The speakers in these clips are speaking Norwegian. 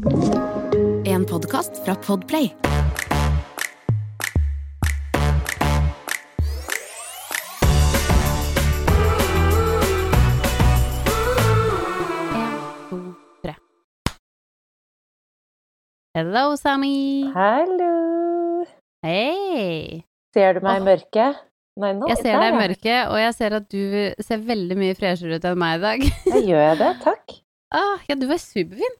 En podkast fra Podplay. Hello, Sami. Hallo! Hei. Ser du meg i mørket? Nei, nå Jeg ser deg i mørket, og jeg ser at du ser veldig mye freshere ut enn meg i dag. jeg gjør jeg det? Takk. Ah, ja, du er superfin.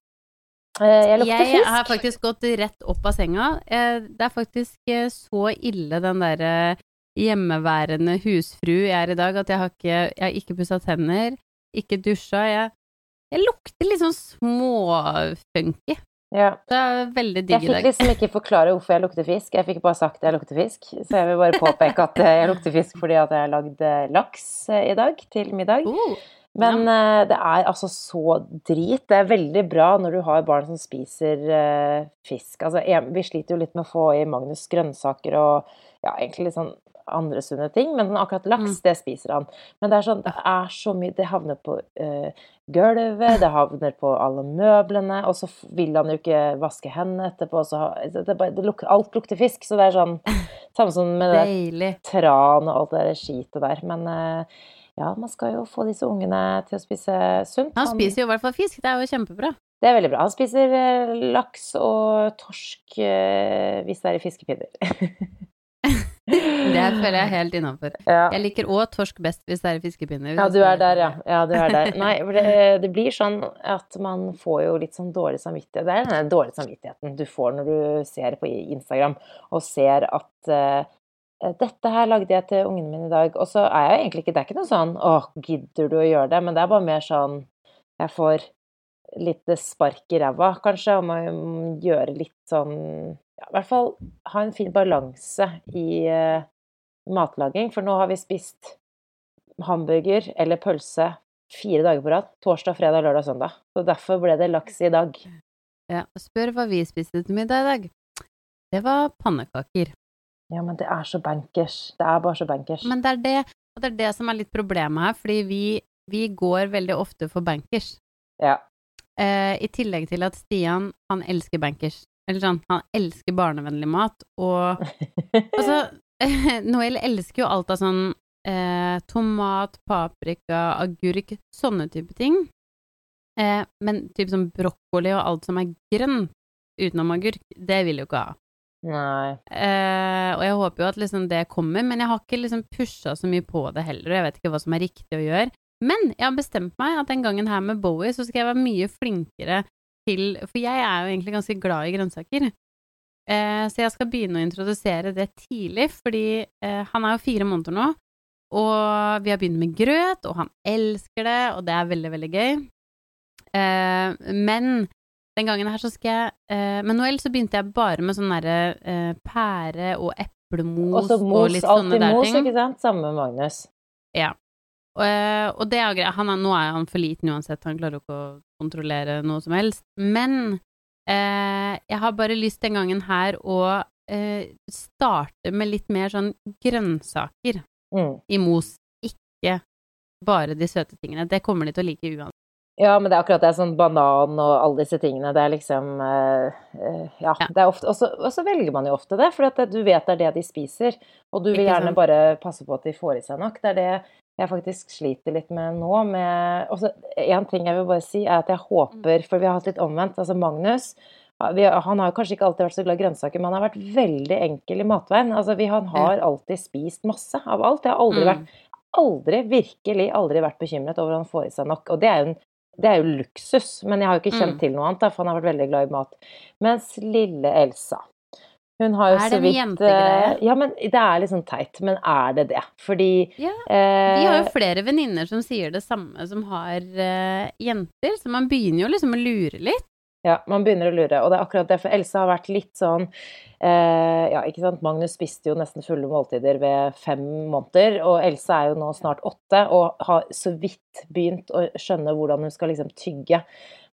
Eh, Jeg lukter Jeg har faktisk gått rett opp av senga. Eh, Det er faktisk eh, så ille den derre hjemmeværende husfru jeg er i dag, at jeg har ikke, jeg har ikke pussa tenner, ikke dusja. Jeg, jeg lukter litt sånn småfunky. Ja. Det er veldig digg i dag. Jeg fikk liksom ikke forklare hvorfor jeg lukter fisk. Jeg fikk bare sagt jeg lukter fisk. Så jeg vil bare påpeke at jeg lukter fisk fordi at jeg har lagd laks i dag til middag. Oh, Men eh, det er altså så drit. Det er veldig bra når du har barn som spiser uh, fisk. Altså, vi sliter jo litt med å få i Magnus grønnsaker og ja, egentlig litt sånn andre sunne ting, men akkurat laks, Mm. det spiser han. Men det er sånn, det er så mye Det havner på uh, gulvet, det havner på alle møblene, og så vil han jo ikke vaske hendene etterpå, så det, det, bare- det luk, alt lukter fisk, så det er sånn Samme som med det deilig. tran og alt det der skitet der. Men eh, ja, man skal jo få disse ungene til å spise sunt. Han spiser jo i hvert fall fisk, det er jo kjempebra. Det er veldig bra. Han spiser eh, laks og torsk eh, hvis det er i fiskepinner. Det føler jeg helt innafor. ja. Jeg liker òg torsk best hvis det er i fiskepinner. ja, du er der, ja. Ja, du er der. Nei, for det, det blir sånn at man får jo litt sånn dårlig samvittighet. Det er den dårlige samvittigheten du får når du ser på Instagram og ser at eh, dette her lagde jeg til ungene mine i dag. Og så er jeg egentlig ikke Det er ikke noe sånn 'Å, gidder du å gjøre det?' Men det er bare mer sånn Jeg får litt spark i ræva, kanskje, om å mm, gjøre litt sånn ja, I hvert fall ha en fin balanse i uh, matlaging. For nå har vi spist hamburger eller pølse fire dager på rad. Torsdag, fredag, lørdag, søndag. Så derfor ble det laks i dag. Ja, spør hva vi spiste til middag i dag. Det var pannekaker. Ja, men det er så bankers. Det er bare så bankers. Men det er det, det er det som er litt problemet her, fordi vi, vi går veldig ofte for bankers. Ja. Eh, I tillegg til at Stian, han elsker bankers. Eller sånn, han elsker barnevennlig mat, og altså Noel elsker jo alt av sånn eh, tomat, paprika, agurk, sånne type ting. Eh, men typ sånn brokkoli og alt som er grønt utenom agurk, det vil jo ikke ha. Nei. Eh, og jeg håper jo at liksom det kommer, men jeg har ikke liksom pusha så mye på det heller, og jeg vet ikke hva som er riktig å gjøre. Men jeg har bestemt meg at den gangen her med Bowie, så skal jeg være mye flinkere til For jeg er jo egentlig ganske glad i grønnsaker. Eh, så jeg skal begynne å introdusere det tidlig, fordi eh, han er jo fire måneder nå, og vi har begynt med grøt, og han elsker det, og det er veldig, veldig gøy. Eh, men den gangen her så skal jeg uh, Med Noel så begynte jeg bare med sånn derre uh, pære og eplemos Og så og mos. litt sånne Alltid der mos, ting. ikke sant? Samme med Magnus. Og, uh, og det er jo greit. Han nå er han for liten uansett, han klarer jo ikke å kontrollere noe som helst. Men jeg har bare lyst den gangen her å starte med litt mer sånn grønnsaker Mm. i mos, ikke bare de søte tingene. Det kommer de til å like uansett. Ja, men det er akkurat det. Sånn banan og alle disse tingene. Det er liksom eh, eh, Ja. Det er ofte, og, så, og så velger man jo ofte det, for du vet det er det de spiser. Og du vil gjerne bare passe på at de får i seg nok. Det er det jeg faktisk sliter litt med nå. Med, også, en ting jeg vil bare si, er at jeg håper For vi har hatt litt omvendt. Altså Magnus vi, han har kanskje ikke alltid vært så glad i grønnsaker, men han har vært veldig enkel i matveien. Altså, vi, han har alltid spist masse av alt. Jeg har aldri Mm. vært aldri, virkelig aldri vært bekymret over om han får i seg nok. Og det er jo, en, det er jo luksus, men jeg har jo ikke kjent Mm. til noe annet, for han har vært veldig glad i mat. Mens lille Elsa hun har jo Er det så vidt eh, Ja, men det er sånn teit. Men er det det? Fordi Ja, eh, Vi har jo flere venninner som sier det samme, som har uh, jenter, så man begynner jo liksom å lure litt. Ja, man begynner å lure. Og det er akkurat det, for Elsa har vært litt sånn eh, Ja, ikke sant. Magnus spiste jo nesten fulle måltider ved fem måneder, og Elsa er jo nå snart åtte og har så vidt begynt å skjønne hvordan hun skal liksom tygge.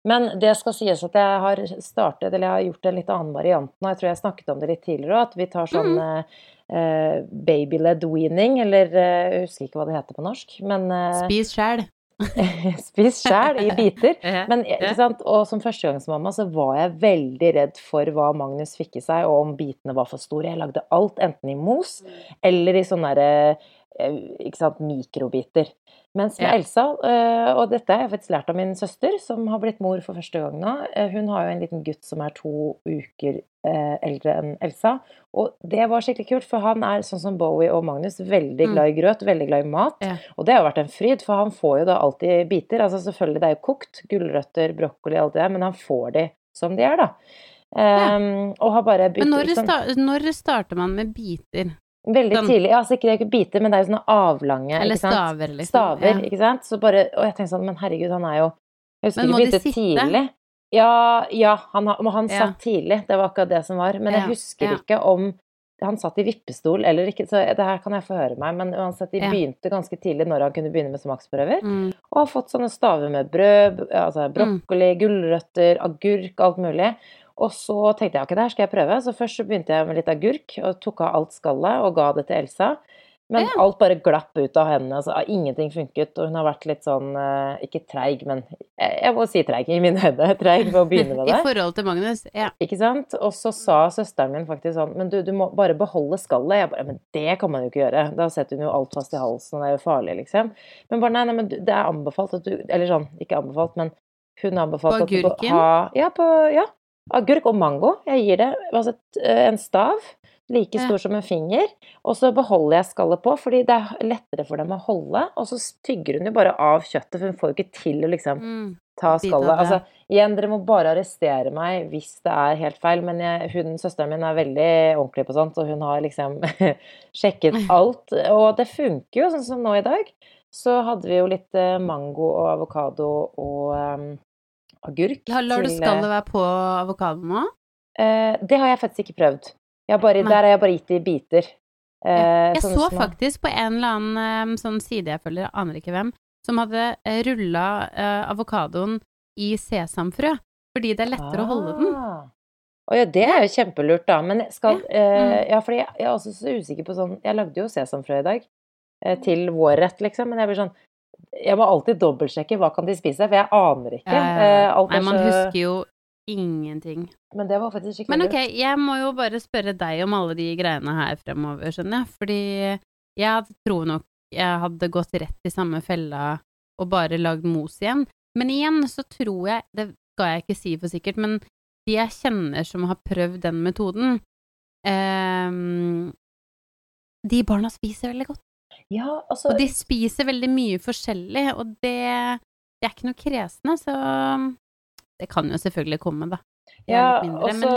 Men det skal sies at jeg har startet, eller jeg har gjort en litt annen variant nå. Jeg tror jeg snakket om det litt tidligere òg, at vi tar sånn Mm. eh, baby-led weaning, eller eh, jeg husker ikke hva det heter på norsk, men eh, Spis sjæl. Spis sjæl i biter. Men? Og som førstegangsmamma så var jeg veldig redd for hva Magnus fikk i seg, og om bitene var for store. Jeg lagde alt enten i mos eller i sånne der, eh, ikke sant, mikrobiter. Mens med Ja. Elsa, eh, og dette har jeg faktisk lært av min søster, som har blitt mor for første gang nå, eh, hun har jo en liten gutt som er to uker eh, eldre enn Elsa, og det var skikkelig kult, for han er sånn som Bowie og Magnus, veldig Mm. glad i grøt, veldig glad i mat, Ja. og det har vært en fryd, for han får jo da alltid biter, altså selvfølgelig det er jo kokt, gulrøtter, brokkoli, alt det der, men han får de som de er da. Ehm, og har bare Men når, sånn. sta når starter man med biter? Veldig sånn- tidlig, altså ikke, det er biter, men det er jo sånne avlange, Eller staver, liksom? Staver, Ja. ikke sant? Så bare, og jeg tenkte sånn, men herregud, han er jo Jeg husker ikke begynte tidlig. Ja, ja, han, han Ja. satt tidlig, det var akkurat det som var. Men jeg husker ja. ikke om han satt i vippestol eller ikke, så det her kan jeg få høre meg. Men uansett, de Ja. begynte ganske tidlig når han kunne begynne med smaksprøver. Mm. Og har fått sånne staver med brød, altså brokkoli, gulrøtter, agurk, alt mulig. Og så tenkte jeg ok, det her skal jeg prøve. Så først så begynte jeg med litt agurk og tok av alt skallet og ga det til Elsa. Men Ja. alt bare glapp ut av hendene. Altså, ingenting funket. Og hun har vært litt sånn eh, Ikke treig, men jeg, må si treig i mine øyne. Treig ved å begynne med det. I forhold til Magnus, ja. Ikke sant? Og så sa søsteren min faktisk sånn Men du, du må bare beholde skallet. Jeg bare Men det kan man jo ikke gjøre. Da setter hun jo alt fast i halsen, og det er jo farlig, liksom. Men bare nei, nei, men det er anbefalt at du Eller sånn, ikke anbefalt, men hun anbefalte anbefalt at du ha Ja, på Ja. Agurk og mango. Jeg gir det altså eh, en stav. Like stor som en finger. Og så beholder jeg skallet på, fordi det er lettere for dem å holde. Og så tygger hun jo bare av kjøttet, for hun får jo ikke til å liksom Mm. ta skallet. Altså, igjen, dere må bare arrestere meg hvis det er helt feil, men jeg, hun, søsteren min er veldig ordentlig på sånt, og hun har liksom sjekket alt. Og det funker jo, sånn som nå i dag. Så hadde vi jo litt eh, mango og avokado og eh, agurk. Lar du skallet være på avokadoen nå? eh, Det har jeg faktisk ikke prøvd. Jeg har bare, der har jeg bare gitt det i biter. Eh, Jeg sånne så faktisk på en eller annen eh, sånn side jeg følger, jeg aner ikke hvem, som hadde rulla avokadoen i sesamfrø, fordi det er lettere å holde den. Ah. Å ja, det er jo kjempelurt, da. Men skal Ja. eh, Mm. Ja, fordi jeg, jeg er også så usikker på sånn Jeg lagde jo sesamfrø i dag eh, til vår rett, liksom, men jeg blir sånn Jeg må alltid dobbeltsjekke hva kan de spise, for jeg aner ikke. Eh, alt Nei, man så- husker jo ingenting. Men det var faktisk skikkelig Men ok, jeg må jo bare spørre deg om alle de greiene her fremover, skjønner jeg, fordi jeg tror nok jeg hadde gått rett i samme fella og bare lagd mos igjen. Men igjen så tror jeg, det skal jeg ikke si for sikkert, men de jeg kjenner som har prøvd den metoden, eh, de barna spiser veldig godt. Ja, altså Og de spiser veldig mye forskjellig, og det, det er ikke noe kresne, så det kan jo selvfølgelig komme, da. Ja, og så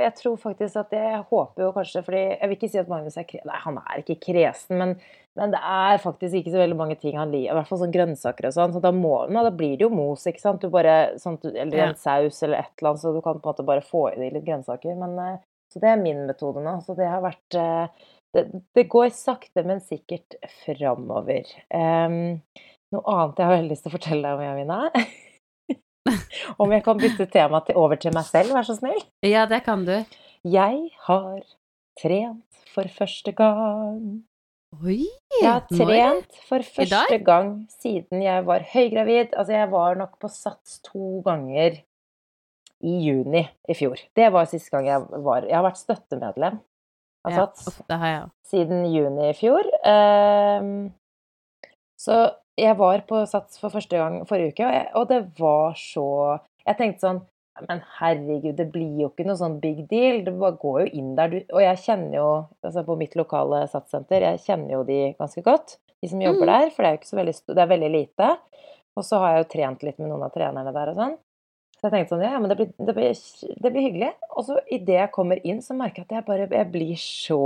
Jeg tror faktisk at jeg håper jo kanskje Fordi jeg vil ikke si at Magnus er kresen Nei, han er ikke kresen, men, men det er faktisk ikke så veldig mange ting han liker. I hvert fall sånn grønnsaker og sånn. Så da, må, nå, da blir det jo mos, ikke sant. Du bare, sånt, eller en Ja. saus eller et eller annet, så du kan på en måte bare få i deg litt grønnsaker. Men, eh, så det er min metode nå. Så det har vært eh, Det, det går sakte, men sikkert framover. Um, noe annet jeg har veldig lyst til å fortelle deg om, Jamina? om jeg kan bytte tema til, over til meg selv, vær så snill? Ja, det kan du. Jeg har trent for første gang. Oi! Jeg har trent for første gang siden jeg var høygravid. Altså, jeg var nok på Sats to ganger i juni i fjor. Det var siste gang jeg var Jeg har vært støttemedlem av Ja, det har jeg òg. siden juni i fjor. Ehm, så jeg var på Sats for første gang forrige uke, og, jeg, og det var så Jeg tenkte sånn Men herregud, det blir jo ikke noe sånn big deal. Det bare går jo inn der. Du, og jeg kjenner jo altså På mitt lokale Sats-senter, jeg kjenner jo de ganske godt, de som jobber Mm. der, for det er jo ikke så veldig Det er veldig lite. Og så har jeg jo trent litt med noen av trenerne der og sånn. Så jeg tenkte sånn, ja, men det blir, det blir, det blir hyggelig. Og så idet jeg kommer inn, så merker jeg at jeg bare jeg blir så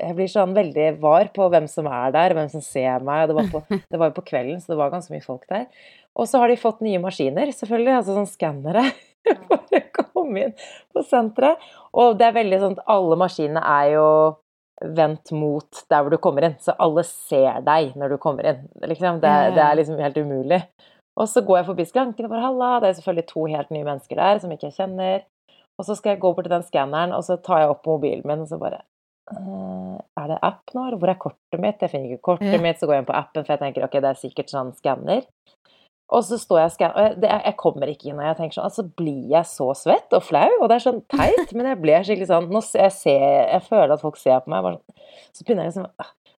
Jeg blir sånn veldig var på hvem som er der, hvem som ser meg. Det var, på, det var jo på kvelden, så det var ganske mye folk der. Og så har de fått nye maskiner, selvfølgelig, altså sånn skannere, for å komme inn på senteret. Og det er veldig sånn at alle maskinene er jo vendt mot der hvor du kommer inn, så alle ser deg når du kommer inn. Liksom. Det, det er liksom helt umulig. Og så går jeg forbi skranken og bare halla, det er selvfølgelig to helt nye mennesker der som ikke jeg kjenner. Og så skal jeg gå bort til den skanneren, og så tar jeg opp mobilen min, og så bare eh, Er det app nå, eller hvor er kortet mitt? Jeg finner ikke kortet Ja. mitt, så går jeg inn på appen, for jeg tenker ok, det er sikkert sånn skanner. Og så står jeg og skanner, og jeg, det, jeg kommer ikke inn, og jeg tenker sånn, altså blir jeg så svett og flau, og det er sånn teit, men jeg ble skikkelig sånn, nå ser jeg, ser, jeg føler at folk ser på meg, sånn, så begynner jeg liksom,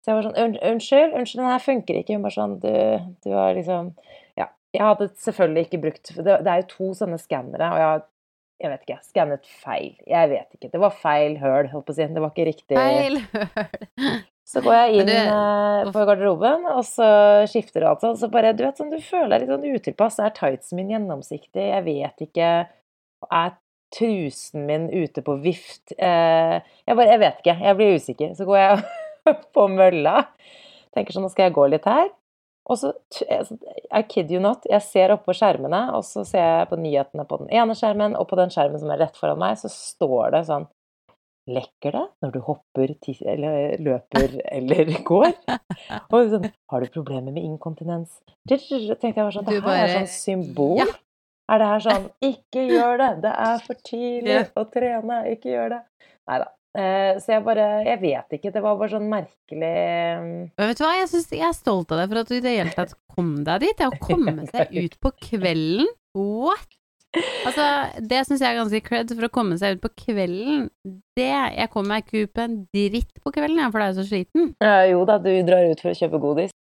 så jeg var sånn, unnskyld, unnskyld, den her funker ikke, hun bare sånn, du, du har liksom, jeg hadde selvfølgelig ikke brukt, det, det er jo to sånne skannere, og jeg har, jeg vet ikke, skannet feil, jeg vet ikke, det var feil høl, holdt på å si, det var ikke riktig. Feil høl. Så går jeg inn det- eh, på garderoben, og så skifter det alt sånn. Så bare, du vet sånn, du føler deg litt sånn utilpass. Er tightsen min gjennomsiktig? Jeg vet ikke. Er trusen min ute på vift? Eh, jeg bare, jeg vet ikke. Jeg blir usikker. Så går jeg på mølla. Tenker sånn, nå skal jeg gå litt her. Og så, I kid you not, jeg ser oppå skjermene, og så ser jeg på nyhetene på den ene skjermen, og på den skjermen som er rett foran meg, så står det sånn Lekker det når du hopper, eller løper eller går? Og sånn, har du problemer med inkontinens? Tenkte jeg var sånn, det her er sånn symbol. Ja. Er det her sånn, ikke gjør det, det er for tidlig å trene, ikke gjør det. Neida. Eh, så jeg bare, jeg vet ikke, det var bare sånn merkelig Men vet du hva, jeg, synes, jeg er stolt av deg for at du i det hele tatt kom deg dit. Det å komme seg ut på kvelden. What? Altså, det syns jeg er ganske cred for å komme seg ut på kvelden. Det Jeg kommer meg ikke ut på en dritt på kvelden, jeg, for da er jeg så sliten. Eh, Jo da, du drar ut for å kjøpe godis.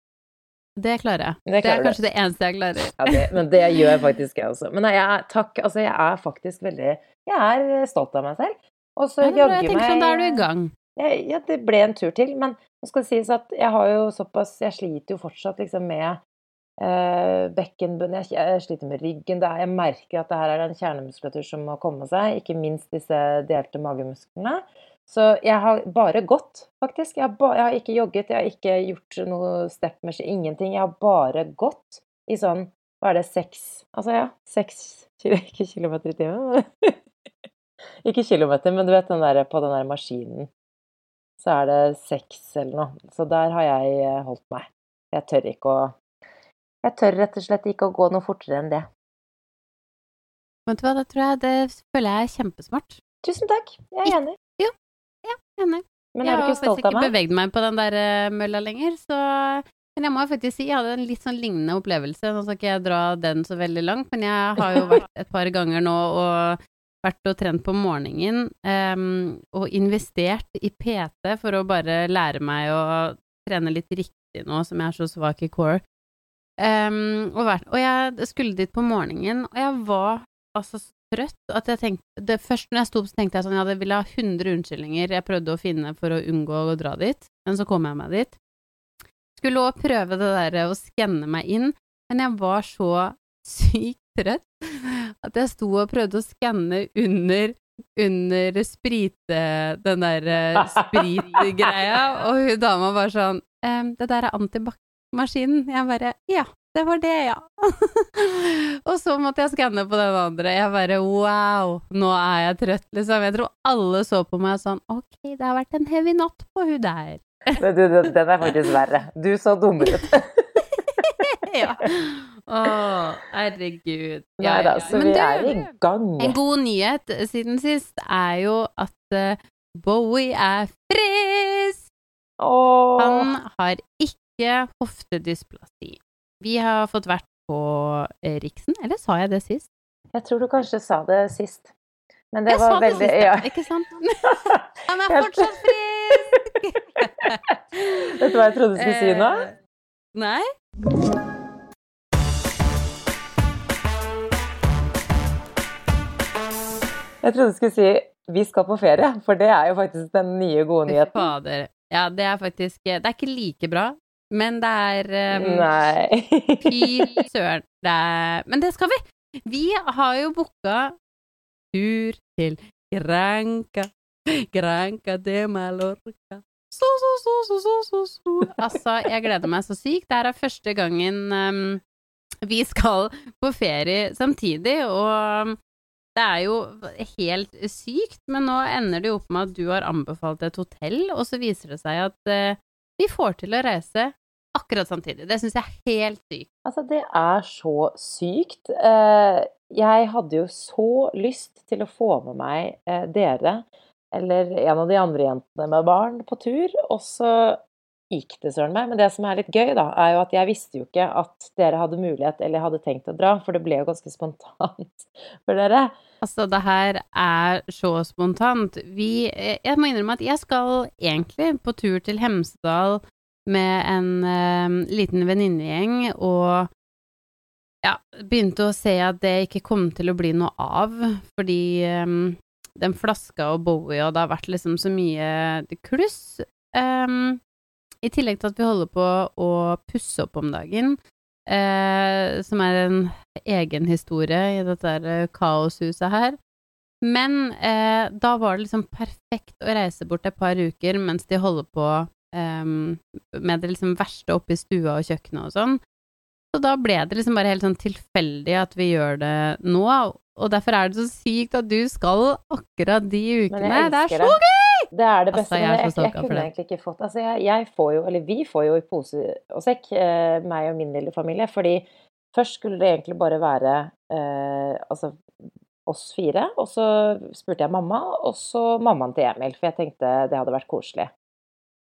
Det klarer jeg. Det Det, er kanskje det eneste jeg klarer. Ja, det, men det gjør faktisk jeg også. Men nei, jeg takk, altså jeg er faktisk veldig Jeg er stolt av meg selv. Og så jaggu meg sånn, da er du i gang. jeg, ja, det ble en tur til, men nå skal det sies at jeg har jo såpass Jeg sliter jo fortsatt liksom med eh, bekkenbunnen jeg, jeg sliter med ryggen. Det er, jeg merker at det her er en kjernemuskulatur som må komme seg, ikke minst disse delte magemusklene. Så jeg har bare gått, faktisk. Jeg har, ba, jeg har ikke jogget, jeg har ikke gjort noe step med ingenting. Jeg har bare gått i sånn Hva er det, seks Altså ja, seks kilometer i timen. Ikke kilometer, men du vet den der, på den der maskinen så er det seks eller noe. Så der har jeg eh, holdt meg. Jeg tør ikke å Jeg tør rett og slett ikke å gå noe fortere enn det. Vet du hva, det tror jeg Det føler jeg er kjempesmart. Tusen takk, jeg er enig. Enig. Men jeg er du har ikke stolt faktisk av ikke meg? beveget meg på den der eh, mølla lenger, så Men jeg må faktisk si jeg hadde en litt sånn lignende opplevelse. Nå skal ikke jeg dra den så veldig langt, men jeg har jo vært et par ganger nå og vært og trent på morgenen um, og investert i PT for å bare lære meg å trene litt riktig nå som jeg er så svak i core. Um, og, vært, og jeg skulle dit på morgenen, og jeg var altså så trøtt at jeg tenkte det, Først når jeg sto opp, så tenkte jeg sånn ja, det ville ha 100 unnskyldninger jeg prøvde å finne for å unngå å dra dit, men så kom jeg meg dit. Skulle òg prøve det derre å skanne meg inn, men jeg var så sykt trøtt at jeg sto og prøvde å skanne under under sprite... Den der eh, spritgreia, og hun dama var sånn ehm, Det der er antibac-maskinen. Jeg bare Ja, det var det, ja. og så måtte jeg skanne på den andre. Jeg bare wow, nå er jeg trøtt, liksom. Jeg tror alle så på meg sånn Ok, det har vært en heavy natt på hun der. Men du, den den er faktisk verre. Du så dummere ut. ja. Å, herregud. Nei da, ja. så Men vi du, er i gang. En god nyhet siden sist er jo at uh, Bowie er frisk! Åh. Han har ikke hoftedysplasi. Vi har fått vært på eh, Riksen, eller sa jeg det sist? Jeg tror du kanskje sa det sist. Men det jeg var sa det veldig sist, ja. ja. ikke sant? Han er fortsatt frisk! Vet du hva jeg trodde du skulle si nå? Eh, Nei? Jeg trodde du skulle si 'vi skal på ferie', for det er jo faktisk den nye, gode nyheten. fader. Ja, det er faktisk Det er ikke like bra, men det er um, Nei. Fy søren. Det er Men det skal vi! Vi har jo booka tur til Granca. Granca de Mallorca. Så, så, så. Altså, jeg gleder meg så sykt. Det her er første gangen um, vi skal på ferie samtidig, og det er jo helt sykt, men nå ender det jo opp med at du har anbefalt et hotell, og så viser det seg at eh, vi får til å reise akkurat samtidig. Det syns jeg er helt sykt. Altså, det er så sykt. Eh, Jeg hadde jo så lyst til å få med meg eh, dere eller en av de andre jentene med barn på tur, og så gikk det søren meg. Men det som er litt gøy, da, er jo at jeg visste jo ikke at dere hadde mulighet eller hadde tenkt å dra, for det ble jo ganske spontant for dere. Altså, det her er så spontant. Vi Jeg må innrømme at jeg skal egentlig på tur til Hemsedal med en uh, liten venninnegjeng, og ja, begynte å se at det ikke kom til å bli noe av, fordi um, den flaska og Bowie, og det har vært liksom så mye kluss. Um, I tillegg til at vi holder på å pusse opp om dagen, eh, som er en egen historie i dette kaoshuset her. Men eh, da var det liksom perfekt å reise bort et par uker mens de holder på eh, med det liksom verste oppe i stua og kjøkkenet og sånn. Så da ble det liksom bare helt sånn tilfeldig at vi gjør det nå, og derfor er det så sykt at du skal akkurat de ukene. Det er så gøy! Det er det beste. Altså, jeg, jeg, jeg, kunne egentlig ikke fått Altså, jeg, jeg, får jo, eller vi får jo i pose og sekk, eh, meg og min lille familie, fordi først skulle det egentlig bare være eh, altså oss fire, og så spurte jeg mamma, og så mammaen til Emil, for jeg tenkte det hadde vært koselig.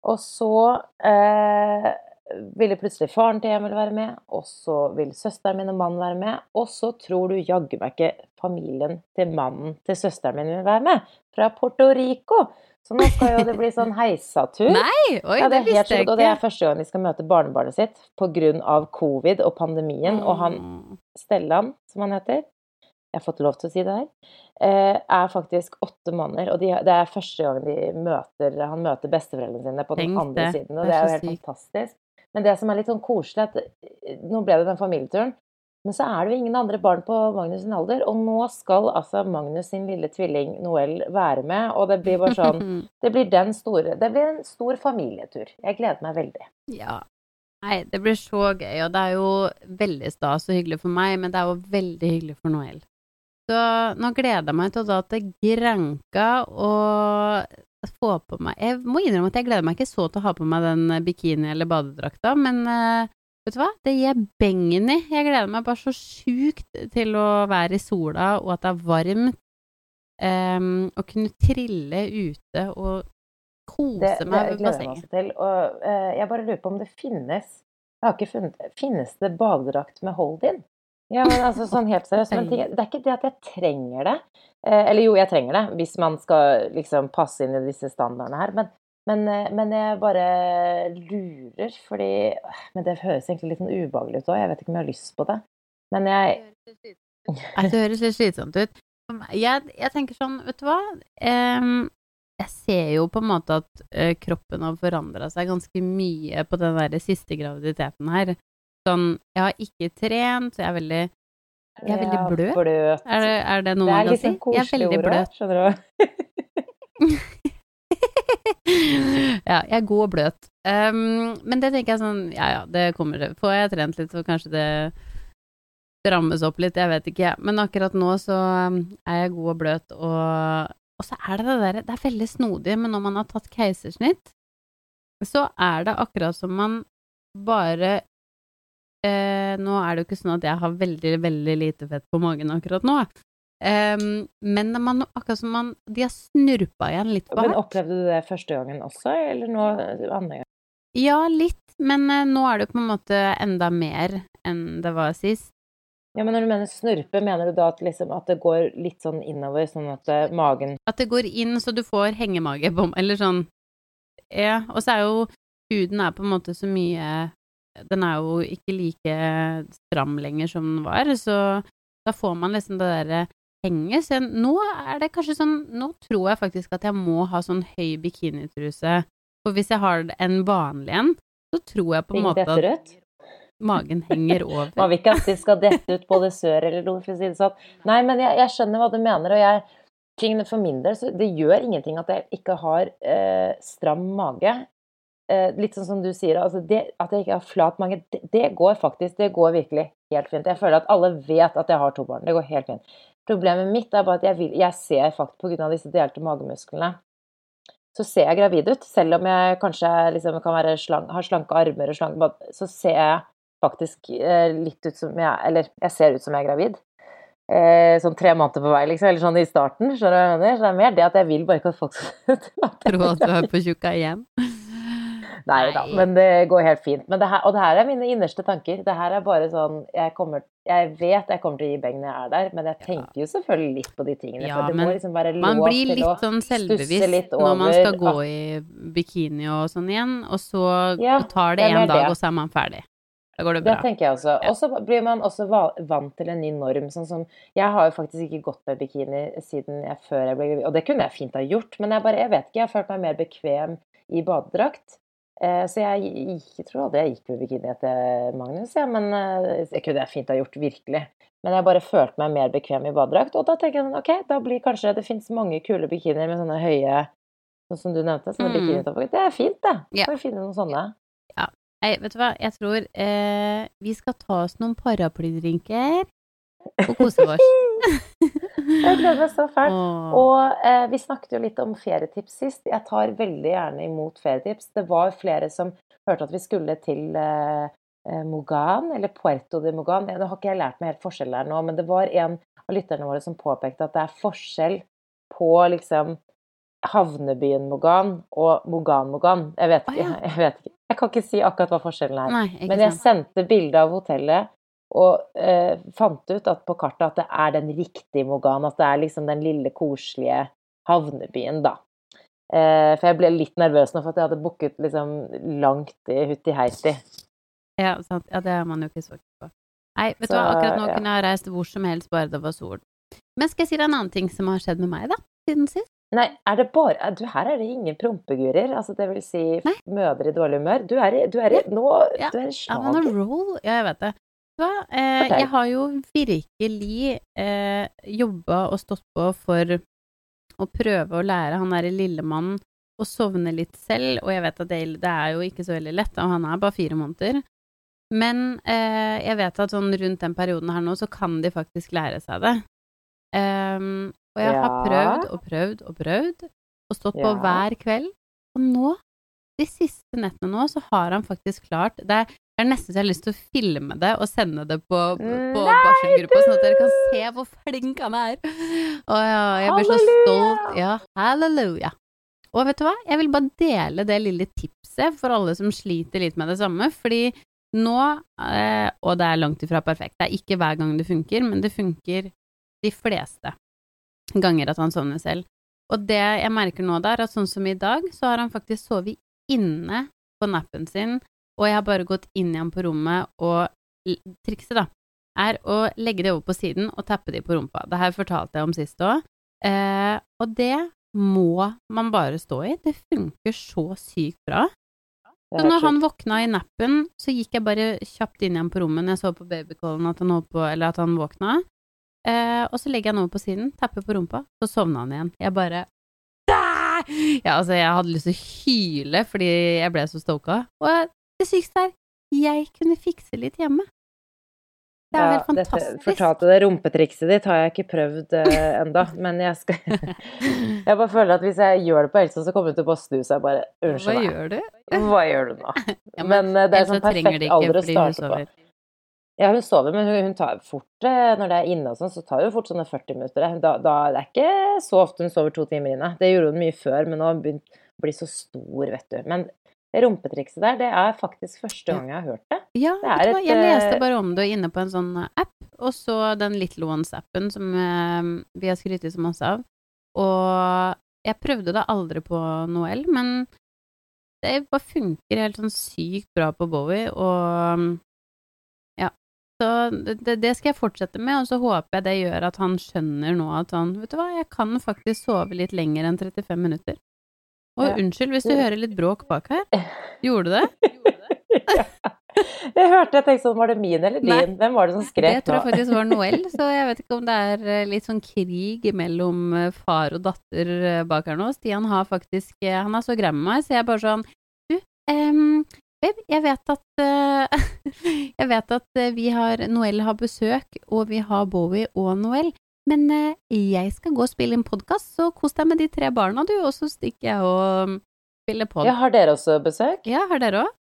Og så eh, ville plutselig faren til Emil være med, og så vil søsteren min og mannen være med, og så tror du jaggu meg ikke familien til mannen til søsteren min vil være med, fra Porto Rico. Så nå skal jo det bli sånn heisatur. Nei, oi, ja, det, det visste jeg ikke. Og det er første gang de skal møte barnebarnet sitt pga. covid og pandemien. Og han Stellan, som han heter, jeg har fått lov til å si det her, eh, er faktisk åtte måneder. Og de, det er første gang de møter, han møter besteforeldrene sine på den Tenk andre det. siden. Og det er jo helt fantastisk. Men det som er litt sånn koselig, at nå ble det den familieturen, men så er det jo ingen andre barn på Magnus sin alder, og nå skal altså Magnus sin lille tvilling Noel være med, og det blir bare sånn Det blir den store Det blir en stor familietur. Jeg gleder meg veldig. Ja. Nei, det blir så gøy, og det er jo veldig stas og hyggelig for meg, men det er jo veldig hyggelig for Noel. Så nå gleder jeg meg til å dra til granka og få på meg Jeg må innrømme at jeg gleder meg ikke så til å ha på meg den eh, bikini- eller badedrakta, men uh, vet du hva, det gir jeg bengen i. Jeg gleder meg bare så sjukt til å være i sola, og at det er varmt. Um, å kunne trille ute og kose det, meg ved bassenget. Det gleder jeg meg Og uh, jeg bare lurer på om det finnes Jeg har ikke funnet Finnes det badedrakt med hold-in? Ja, men altså sånn helt seriøst. Men det er ikke det at jeg trenger det. Eh, eller jo, jeg trenger det hvis man skal liksom passe inn i disse standardene her. Men, men, eh, men jeg bare lurer, fordi Men det høres egentlig litt sånn ubehagelig ut òg. Jeg vet ikke om jeg har lyst på det. Men jeg Det høres litt slitsomt ut. Jeg, jeg, tenker sånn, vet du hva Jeg ser jo på en måte at uh, kroppen har forandra seg ganske mye på den der siste graviditeten her. Sånn, jeg har ikke trent, så jeg er veldig jeg er veldig bløt. bløt. Er, det, er, det, noe man kan si? Jeg er veldig bløt. skjønner du. ja, jeg er god og bløt. Um, men det tenker jeg sånn Ja ja, det kommer det. Får jeg trent litt, så kanskje det rammes opp litt, jeg vet ikke. Men akkurat nå så er jeg god og bløt, og, og så er det det derre Det er veldig snodig, men når man har tatt keisersnitt, så er det akkurat som man bare eh, Nå er det jo ikke sånn at jeg har veldig, veldig lite fett på magen akkurat nå. Um, men man, akkurat som man De har snurpa igjen litt på Men opplevde du det første gangen også, eller nå andre gang? Ja, litt, men uh, nå er det på en måte enda mer enn det var sist. Ja, men når du mener snurpe, mener du da at, liksom, at det går litt sånn innover, sånn at uh, magen At det går inn så du får hengemage på Eller sånn Ja, og så er jo huden er på en måte så mye den er jo ikke like stram lenger som den var, så da får man liksom det derre henget. Så nå er det kanskje sånn Nå tror jeg faktisk at jeg må ha sånn høy bikinitruse. For hvis jeg har en vanlig en, så tror jeg på en måte at magen henger over. Man vil ikke at de skal dette ut både sør eller nord, for å si det sånn. Nei, men jeg, jeg skjønner hva du mener, og jeg for min del, så det gjør ingenting at jeg ikke har eh, stram mage eh, litt sånn som du sier, altså det, at jeg ikke har flat mage, det, det, går faktisk Det går virkelig helt fint. Jeg føler at alle vet at jeg har to barn. Det går helt fint. Problemet mitt er bare at jeg, vil, jeg ser faktisk pga. disse delte magemusklene så ser jeg gravid ut. Selv om jeg kanskje liksom kan slank, har slanke armer og slanke Så ser jeg faktisk eh, litt ut som jeg Eller jeg ser ut som jeg er gravid. eh, sånn tre måneder på vei, liksom, eller sånn i starten. Så det er mer det at jeg vil bare ikke at folk skal Tro at du er på tjukka igjen. Nei da, men det går helt fint. Men det her, og det her er mine innerste tanker. Det her er bare sånn Jeg, kommer, jeg vet jeg kommer til å gi beng når jeg er der, men jeg tenker jo selvfølgelig litt på de tingene. Ja, det må liksom være lov Man blir litt sånn selvbevisst litt når man skal gå i bikini og sånn igjen, og så Ja, tar det en dag, det. og så er man ferdig. Da går det Det tenker jeg også. Og så blir man også vant til en ny norm. Sånn som Jeg har jo faktisk ikke gått med bikini siden jeg før jeg ble gravid, og det kunne jeg fint ha gjort, men jeg bare Jeg vet ikke, jeg har følt meg mer bekvem i badedrakt. Eh, Så jeg jeg tror aldri jeg gikk med bikini etter Magnus, ja, men eh, det kunne jeg fint ha gjort, virkelig. Men jeg bare følte meg mer bekvem i badedrakt, og da tenker jeg sånn OK, da blir kanskje Det fins mange kule bikinier med sånne høye Sånn som du nevnte, sånne Mm. bikinitopper. Det er fint, det. Ja. Kan vi finne noen sånne? Nei, vet du hva, jeg tror eh, vi skal ta oss noen paraplydrinker og kose oss. Jeg gleder meg så fælt. Og eh, vi snakket jo litt om ferietips sist. Jeg tar veldig gjerne imot ferietips. Det var flere som hørte at vi skulle til eh, eh, Mogan, eller Puerto de Mogan. Nå har ikke jeg lært meg helt forskjell her nå, men det var en av lytterne våre som påpekte at det er forskjell på liksom havnebyen Mogan og Mogan-Mogan. Jeg vet ikke. ja. Jeg vet ikke. Jeg kan ikke si akkurat hva forskjellen er. Nei, Men jeg sendte bilde av hotellet og eh, fant ut at på kartet at det er den riktige Mogan. At det er liksom den lille, koselige havnebyen, da. Eh, for jeg ble litt nervøs nå for at jeg hadde booket liksom langt i hutti heiti. Ja, sant. ja, det er man jo ikke så på. Nei, vet du hva, akkurat nå ja. kunne jeg reist hvor som helst, bare det var sol. Men skal jeg si deg en annen ting som har skjedd med meg, da, siden sist? Nei, er det bare er du, Her er det ingen prompegurer. Altså, det vil si Nei. mødre i dårlig humør. Du er i, du er Nå Ja. Du er i I'm on a roll. Ja, jeg vet det. Hva, eh, jeg har jo virkelig eh, jobba og stått på for å prøve å lære han derre lillemannen å sovne litt selv, og jeg vet at det, det er jo ikke så veldig lett, og han er bare fire måneder. Men eh, jeg vet at sånn rundt den perioden her nå, så kan de faktisk lære seg det. Um, og jeg har prøvd og prøvd og prøvd, og stått på Ja. hver kveld. Og nå, de siste nettene nå, så har han faktisk klart Det er, det er nesten så jeg har lyst til å filme det og sende det på, på barselgruppa, sånn at dere kan se hvor flink han er. Og ja, jeg blir så stolt. Ja, halleluja. Og vet du hva, jeg vil bare dele det lille tipset for alle som sliter litt med det samme, fordi nå, eh, og det er langt ifra perfekt, det er ikke hver gang det funker, men det funker de fleste ganger at han sovner selv. Og det jeg merker nå der, at sånn som i dag, så har han faktisk sovet inne på nappen sin, og jeg har bare gått inn igjen på rommet, og trikset da, er å legge det over på siden og tappe de på rumpa. Det her fortalte jeg om sist òg. Eh, og det må man bare stå i. Det funker så sykt bra. Så når han våkna i nappen, så gikk jeg bare kjapt inn igjen på rommet når jeg så på babycallen at han på, eller at han våkna. Eh, og så legger jeg han over på siden, tapper på rumpa, så sovna han igjen. Jeg bare! Ja, altså, jeg hadde lyst til å hyle fordi jeg ble så stoka. Og det sykeste er, jeg kunne fikse litt hjemme. Det er ja, helt dette fantastisk. fortalte det rumpetrikset ditt har jeg ikke prøvd uh, enda, men jeg skal Jeg bare føler at hvis jeg gjør det på Elsa, så kommer hun til å bare snu seg bare Hva Unnskyld meg. gjør du? Hva gjør du nå? Ja, men men, det er sånn perfekt det ikke alder å starte på. Ja, hun sover, men hun, hun tar fort eh, Når det er inne og sånn, så tar hun fort sånne 40 minutter. eh. Da, da, det er ikke så ofte hun sover to timer inne. Det gjorde hun mye før, men nå har hun begynt å bli så stor, vet du. Men rumpetrikset der, det er faktisk første gang jeg har hørt det. Ja, Det er et, jeg leste eh, bare om det inne på en sånn eh, app, og så den Little Ones-appen som eh, vi har skrytt så masse av. Og jeg prøvde det aldri på Noel, men det bare funker helt sånn sykt bra på Bowie, og ja. Så det, det skal jeg fortsette med, og så håper jeg det gjør at han skjønner nå at han Vet du hva, jeg kan faktisk sove litt lenger enn 35 minutter. Og Ja. unnskyld hvis du hører litt bråk bak her. Gjorde du det? ja. Jeg hørte, jeg tenkte sånn, var det min eller din? Nei. Hvem var det som Det tror jeg faktisk var Noel, så jeg vet ikke om det er eh, litt sånn krig mellom eh, far og datter eh, bak her nå. Stian har faktisk Han er så grei med meg, så jeg er bare sånn Du, um, babe, jeg vet at uh, Jeg vet at vi har Noel har besøk, og vi har Bowie og Noel. Men eh, jeg skal gå og spille en podkast, så kos deg med de tre barna, du, og så stikker jeg og mm, spiller pod. Ja, har dere også besøk? Ja, har dere òg?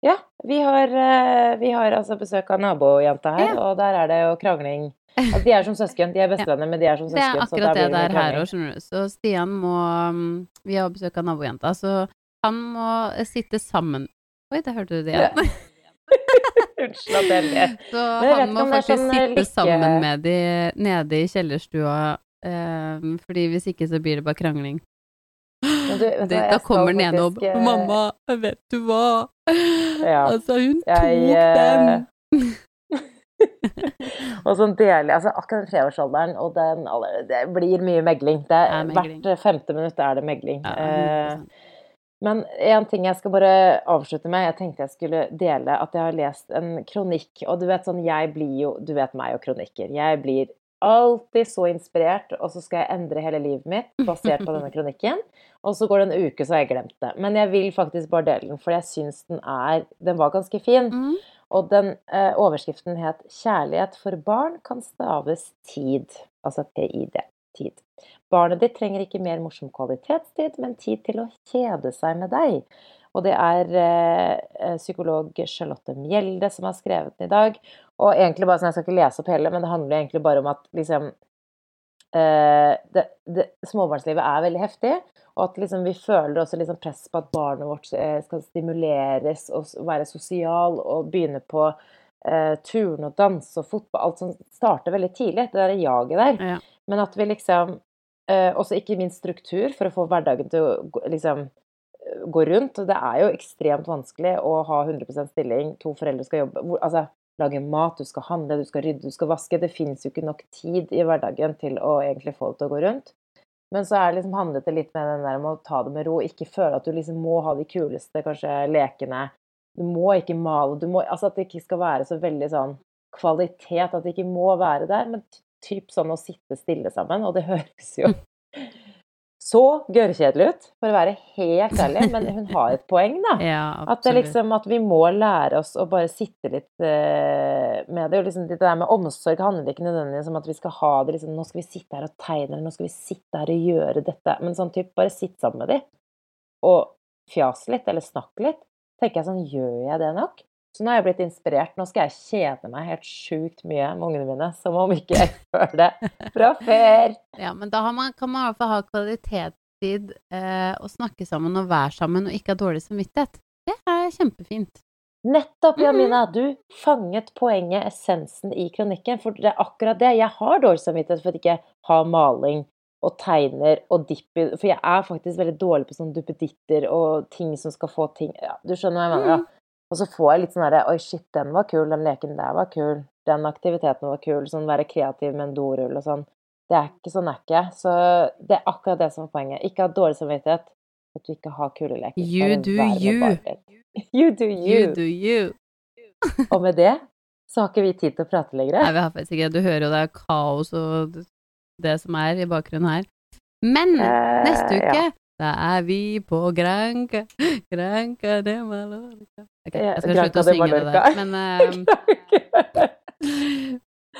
Ja, vi har, eh, vi har altså besøk av nabojenta her, Ja. og der er det jo krangling Altså, de er som søsken. De er bestevenner, men de er som Det er søsken. så da akkurat det det er noe her òg, skjønner du. Så Stian må mm, Vi har besøk av nabojenta, så han må sitte sammen Oi, der hørte du det igjen. Unnskyld at jeg ler. Så han må faktisk sånn, eh, sitte like... sammen med de nede i kjellerstua, eh, fordi hvis ikke så blir det bare krangling. Du, du Det, da kommer den ene opp eh, 'Mamma, vet du hva?' Ja. Altså, hun tok jeg, den. Og sånn deler Altså akkurat treårsalderen og den Det blir mye megling. Det er, megling. Hvert femte minutt er det megling. Ja, Eh, 100%. Men en ting jeg skal bare avslutte med, jeg tenkte jeg skulle dele at jeg har lest en kronikk, og du vet sånn, jeg blir jo, du vet meg og kronikker, jeg blir alltid så inspirert, og så skal jeg endre hele livet mitt basert på denne kronikken, og så går det en uke så har jeg glemt det. Men jeg vil faktisk bare dele den, for jeg syns den er, den var ganske fin, Mm. og den eh, overskriften het 'Kjærlighet for barn kan staves tid', altså TID, tid. Barnet ditt trenger ikke mer morsom kvalitetstid, men tid til å kjede seg med deg. Og det er eh, eh, psykolog Charlotte Mjelde som har skrevet den i dag. Og egentlig bare sånn, jeg skal ikke lese opp hele, men det handler egentlig bare om at liksom eh, det, det, Småbarnslivet er veldig heftig, og at liksom vi føler også liksom press på at barnet vårt eh, skal stimuleres og være sosial og begynne på eh, turn og danse og fotball. Alt som starter veldig tidlig, det der jaget der. Ja. Men at vi liksom eh, Også ikke minst struktur for å få hverdagen til å liksom eh, gå rundt. Det er jo ekstremt vanskelig å ha 100% stilling, to foreldre skal jobbe hvor, Altså, lage mat, du skal handle, du skal rydde, du skal vaske. Det finnes jo ikke nok tid i hverdagen til å egentlig få det til å gå rundt. Men så er det liksom handlet det litt med den der med å ta det med ro, ikke føle at du liksom må ha de kuleste kanskje lekene. Du må ikke male, du må Altså at det ikke skal være så veldig sånn kvalitet, at det ikke må være der, men typ sånn å sitte stille sammen, og det høres jo så gørrkjedelig ut, for å være helt ærlig, men hun har et poeng, da. Ja, At, det liksom, at vi må lære oss å bare sitte litt eh, med det. Og liksom, det der med omsorg handler ikke nødvendigvis om at vi skal ha det liksom Nå skal vi sitte her og tegne, eller nå skal vi sitte her og gjøre dette. Men sånn typ, bare sitt sammen med de, Og fjas litt, eller snakk litt. Tenker jeg sånn, gjør jeg det nok? Så nå har jeg blitt inspirert. Nå skal jeg kjede meg helt sjukt mye med ungene mine. Som om ikke jeg føler det fra før. Ja, men da har man, kan man i hvert fall ha kvalitetstid eh, og snakke sammen og være sammen og ikke ha dårlig samvittighet. Det er kjempefint. Nettopp. Jamina. Du fanget poenget, essensen i kronikken. For det er akkurat det. Jeg har dårlig samvittighet for at jeg ikke har maling og tegner og dipper. For jeg er faktisk veldig dårlig på sånn duppeditter og ting som skal få ting ja, Du skjønner hva jeg mener? Da. Og så får jeg litt sånn herre Oi, shit, den var kul. Den leken der var kul. Den aktiviteten var kul. Sånn være kreativ med en dorull og sånn. Det er ikke sånn er ikke. Så det er akkurat det som er poenget. Ikke ha dårlig samvittighet at du ikke har kule leker. You do you. You do you. You do you. Og med det så har ikke vi tid til å prate lenger. Nei, vi har faktisk ikke Du hører jo det er kaos og det som er i bakgrunnen her. Men Eh, neste uke, da er vi på Granca. Granca de Mallorca. Ok, jeg skal slutte å synge det der. Men eh,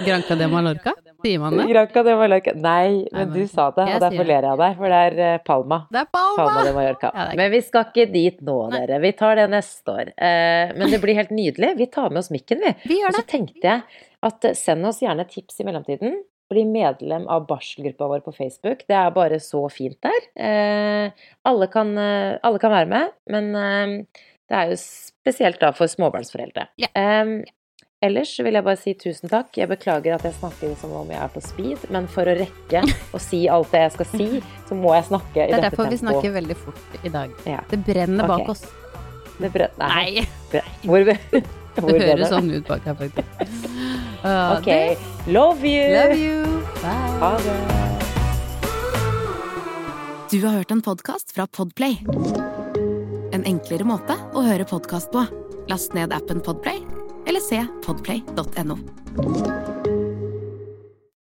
Granca de Mallorca, sier man det? Granca de Mallorca Nei, men du sa det, og derfor ler jeg av deg, for det er eh, Palma. Det er Palma Palma! de Mallorca. Ja, Men vi skal ikke dit nå, dere. Vi tar det neste år. Eh, Men det blir helt nydelig. Vi tar med oss mikken, vi. Vi gjør det. Og så tenkte jeg at send oss gjerne tips i mellomtiden. Bli medlem av barselgruppa vår på Facebook. Det er bare så fint der. Eh, alle, kan, eh, alle kan være med, men eh, det er jo spesielt da for småbarnsforeldre. Ja. Eh, ellers vil jeg bare si tusen takk. Jeg beklager at jeg snakker som om jeg er på speed, men for å rekke å si alt det jeg skal si, så må jeg snakke i dette tempoet. Det er derfor derfor vi snakker veldig fort i dag. Ja. Det brenner bak okay. oss. Det brenner Nei. Hvor, hvor det høres sånn ut bak her, faktisk. Uh, Ok. det- Love you! Love you! Bye! Ha det. Du har hørt en podkast fra Podplay. En enklere måte å høre podkast på. Last ned appen Podplay, eller se podplay.no.